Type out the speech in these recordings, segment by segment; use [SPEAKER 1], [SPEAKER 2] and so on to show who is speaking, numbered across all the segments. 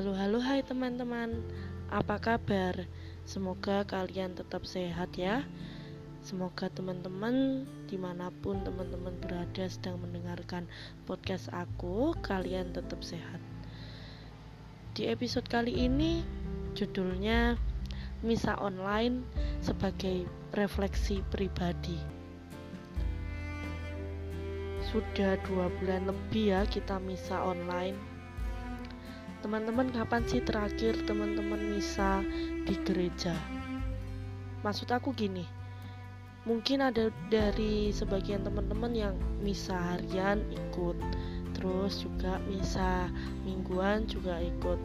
[SPEAKER 1] Halo halo hai teman-teman. Apa kabar? Semoga kalian tetap sehat ya. Semoga teman-teman di mana pun teman-teman berada sedang mendengarkan podcast aku Kalian tetap sehat. Di episode kali ini judulnya Misa online sebagai refleksi pribadi. Sudah dua bulan lebih ya kita misa online Teman-teman kapan sih terakhir teman-teman misa di gereja? Maksud aku gini, mungkin ada dari sebagian teman-teman yang misa harian ikut, terus juga misa mingguan juga ikut,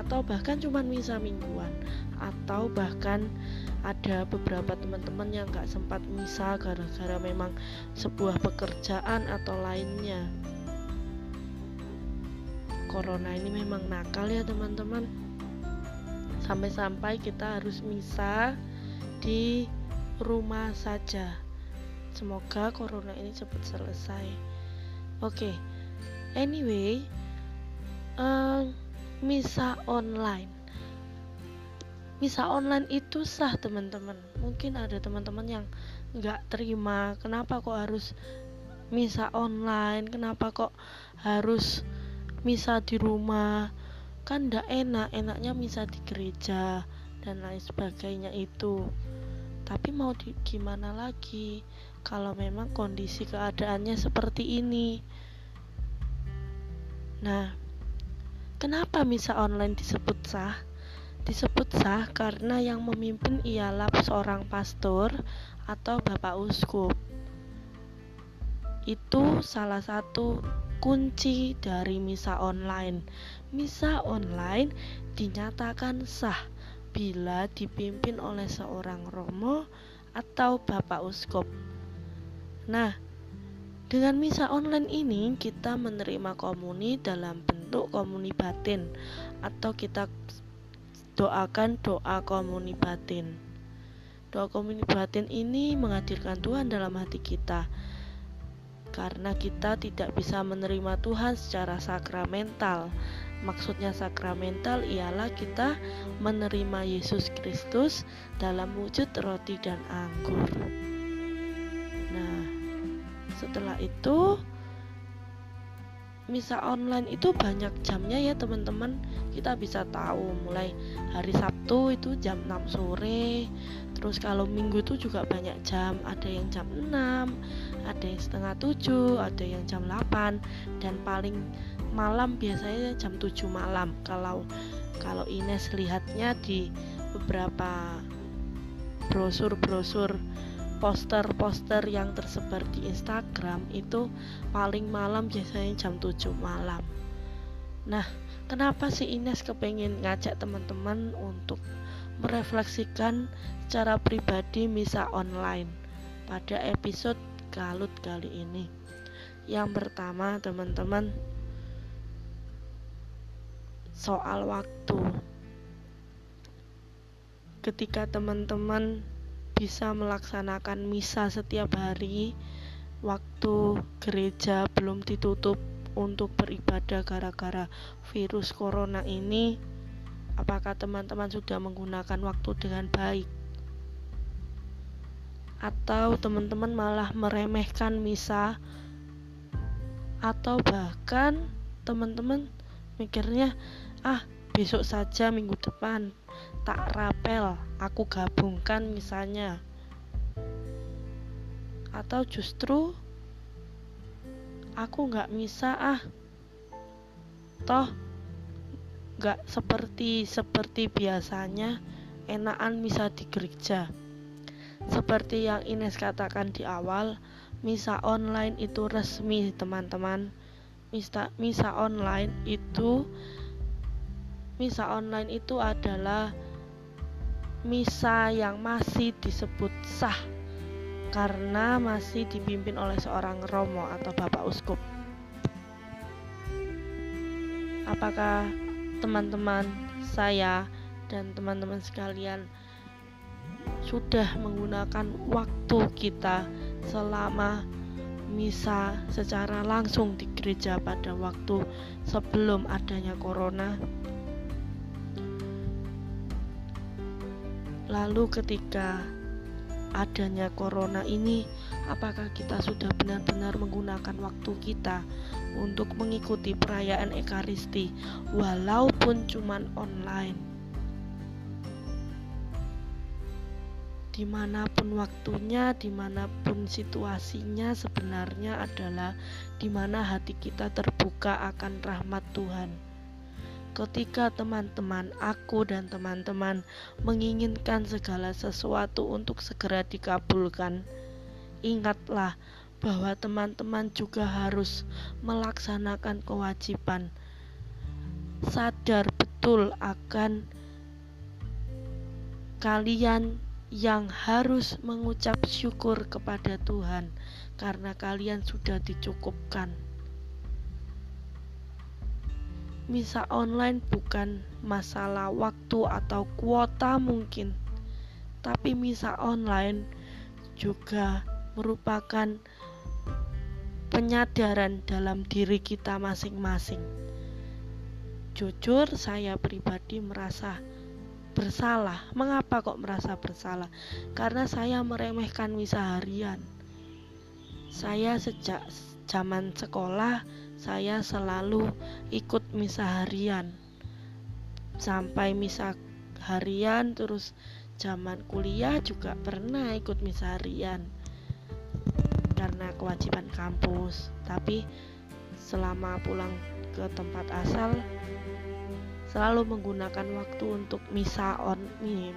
[SPEAKER 1] atau bahkan cuma misa mingguan, atau bahkan ada beberapa teman-teman yang gak sempat misa gara-gara memang sebuah pekerjaan atau lainnya corona ini memang nakal ya teman-teman. Sampai-sampai kita harus misa di rumah saja. Semoga corona ini cepat selesai. Oke okay. anyway uh, misa online. Misa online itu sah teman-teman. Mungkin ada teman-teman yang nggak terima kenapa kok harus misa online? Kenapa kok harus misa di rumah. Kan ndak enak enaknya misa di gereja dan lain sebagainya itu. Tapi mau di, gimana lagi kalau memang kondisi keadaannya seperti ini? Nah kenapa misa online disebut sah? Disebut sah karena yang memimpin ialah seorang pastor atau bapak uskup. Itu salah satu kunci dari misa online. Misa online dinyatakan sah bila dipimpin oleh seorang romo atau bapak uskup. Nah, dengan misa online ini kita menerima komuni dalam bentuk komuni batin atau kita doakan doa komuni batin. Doa komuni batin ini menghadirkan Tuhan dalam hati kita karena kita tidak bisa menerima Tuhan secara sakramental. Maksudnya sakramental ialah kita menerima Yesus Kristus dalam wujud roti dan anggur. Nah, setelah itu misa online itu banyak jamnya ya teman-teman. Kita bisa tahu mulai hari Sabtu itu jam 6 sore. Terus kalau minggu itu juga banyak jam. Ada yang jam 6 ada yang setengah 7 ada yang jam 8 dan paling malam biasanya jam 7 malam. Kalau kalau Ines lihatnya di beberapa brosur-brosur poster-poster yang tersebar di Instagram itu paling malam biasanya jam 7 malam. Nah kenapa sih Ines kepengen ngajak teman-teman untuk merefleksikan secara pribadi misa online pada episode galut kali ini? Yang pertama teman-teman soal waktu. Ketika teman-teman bisa melaksanakan misa setiap hari waktu gereja belum ditutup untuk beribadah gara-gara virus corona ini apakah teman-teman sudah menggunakan waktu dengan baik? Atau teman-teman malah meremehkan misa? Atau bahkan teman-teman mikirnya ah besok saja minggu depan tak rapel aku gabungkan misalnya. Atau justru aku nggak bisa ah. Toh nggak seperti seperti biasanya enakan misa di gereja. Seperti yang Ines katakan di awal misa online itu resmi teman-teman. Misa misa online itu misa online itu adalah misa yang masih disebut sah karena masih dipimpin oleh seorang romo atau bapak uskup. Apakah teman-teman saya dan teman-teman sekalian sudah menggunakan waktu kita selama misa secara langsung di gereja pada waktu sebelum adanya corona. Lalu ketika adanya corona ini, apakah kita sudah benar-benar menggunakan waktu kita untuk mengikuti perayaan Ekaristi walaupun cuman online? di mana pun waktunya, di mana pun situasinya sebenarnya adalah di mana hati kita terbuka akan rahmat Tuhan. Ketika teman-teman, aku dan teman-teman menginginkan segala sesuatu untuk segera dikabulkan, ingatlah bahwa teman-teman juga harus melaksanakan kewajiban. Sadar betul akan kalian yang harus mengucap syukur kepada Tuhan karena kalian sudah dicukupkan. Misa online bukan masalah waktu atau kuota mungkin, tapi misa online juga merupakan penyadaran dalam diri kita masing-masing. Jujur, saya pribadi merasa bersalah. Mengapa kok merasa bersalah? Karena saya meremehkan misa harian. Saya sejak zaman sekolah saya selalu ikut misa harian. Sampai misa harian terus zaman kuliah juga pernah ikut misa harian. Karena kewajiban kampus. Tapi selama pulang ke tempat asal selalu menggunakan waktu untuk misa on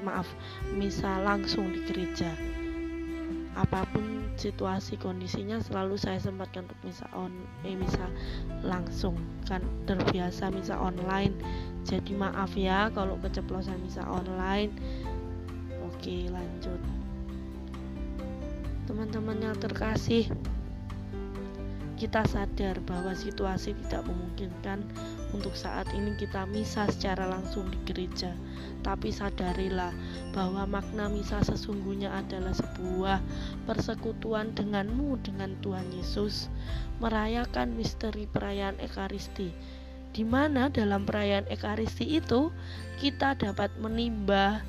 [SPEAKER 1] maaf misa langsung di gereja apa pun situasi kondisinya selalu saya sempatkan untuk misa on eh misa langsung. Kan terbiasa misa online. Jadi maaf ya kalau keceplosan misa online. Oke lanjut. Teman-teman yang terkasih kita sadar bahwa situasi tidak memungkinkan untuk saat ini kita misa secara langsung di gereja. Tapi sadarilah bahwa makna misa sesungguhnya adalah sebuah persekutuan denganmu dengan Tuhan Yesus, merayakan misteri perayaan Ekaristi. Di mana dalam perayaan Ekaristi itu kita dapat menimba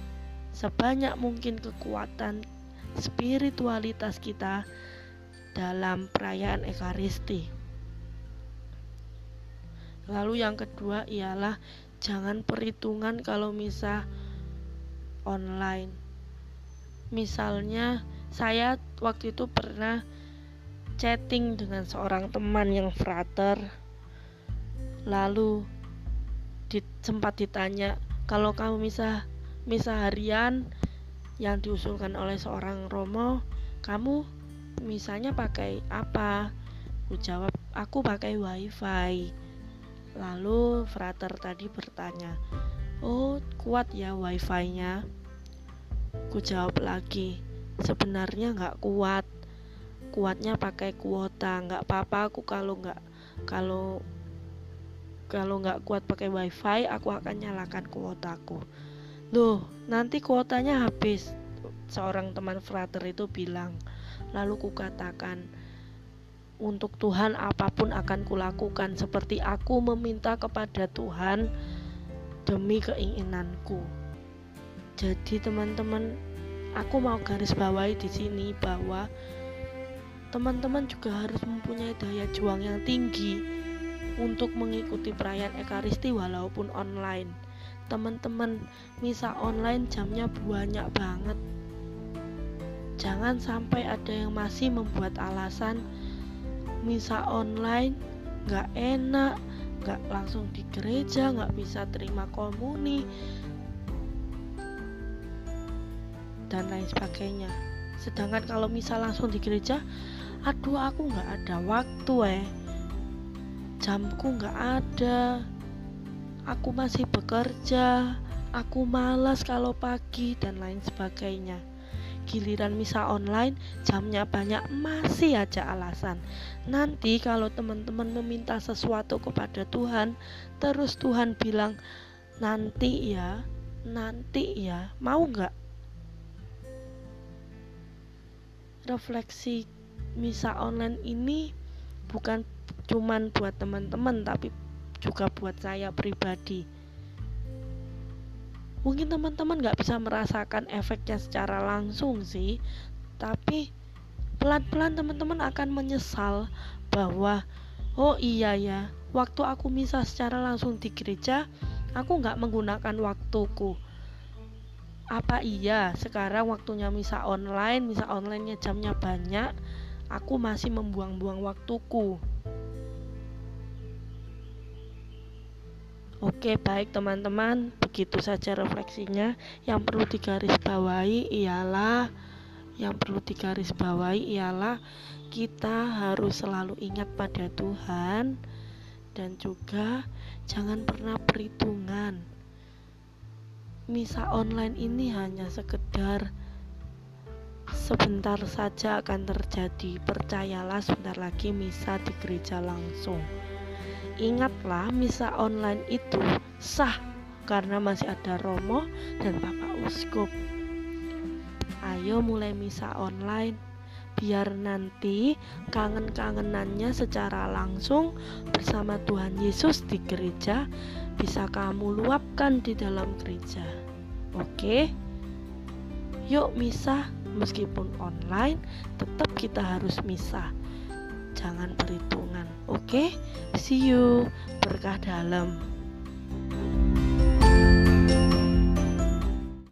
[SPEAKER 1] sebanyak mungkin kekuatan spiritualitas kita dalam perayaan Ekaristi. Lalu yang kedua ialah jangan perhitungan kalau misa online. Misalnya saya waktu itu pernah chatting dengan seorang teman yang frater. Lalu di, sempat ditanya kalau kamu misa misa harian yang diusulkan oleh seorang romo, kamu misalnya pakai apa? Aku jawab, aku pakai wifi Lalu frater tadi bertanya, "Oh, kuat ya wifi-nya?" Ku jawab lagi, "Sebenarnya nggak kuat. Kuatnya pakai kuota. Nggak apa-apa aku kalau nggak kalau kalau nggak kuat pakai wifi, aku akan nyalakan kuotaku." Loh, nanti kuotanya habis. Seorang teman frater itu bilang. Lalu ku katakan, untuk Tuhan apa pun akan kulakukan seperti aku meminta kepada Tuhan demi keinginanku. Jadi teman-teman, aku mau garis bawahi di sini bahwa teman-teman juga harus mempunyai daya juang yang tinggi untuk mengikuti perayaan Ekaristi walaupun online. Teman-teman, misa online jamnya banyak banget. Jangan sampai ada yang masih membuat alasan misa online nggak enak nggak langsung di gereja nggak bisa terima komuni dan lain sebagainya. Sedangkan kalau misa langsung di gereja aduh aku nggak ada waktu eh. Jamku nggak ada. Aku masih bekerja aku malas kalau pagi dan lain sebagainya giliran misa online jamnya banyak masih aja alasan. Nanti kalau teman-teman meminta sesuatu kepada Tuhan terus Tuhan bilang nanti ya nanti ya mau nggak? Refleksi misa online ini bukan cuman buat teman-teman tapi juga buat saya pribadi mungkin teman-teman nggak bisa merasakan efeknya secara langsung sih tapi pelan-pelan teman-teman akan menyesal bahwa oh iya ya waktu aku misa secara langsung di gereja aku nggak menggunakan waktuku. Apa iya? Sekarang waktunya misa online misa onlinenya jamnya banyak aku masih membuang-buang waktuku. Oke, baik teman-teman, begitu saja refleksinya. Yang perlu digarisbawahi ialah yang perlu digarisbawahi ialah kita harus selalu ingat pada Tuhan dan juga jangan pernah perhitungan. Misa online ini hanya sekedar sebentar saja akan terjadi. Percayalah sebentar lagi misa di gereja langsung. Ingatlah misa online itu sah karena masih ada Romo dan Bapak Uskup. Ayo mulai misa online. Biar nanti kangen-kangenannya secara langsung bersama Tuhan Yesus di gereja bisa kamu luapkan di dalam gereja. Oke? Yuk misa. Meskipun online tetap kita harus misa. Jangan perhitungan oke? See you. Berkah dalam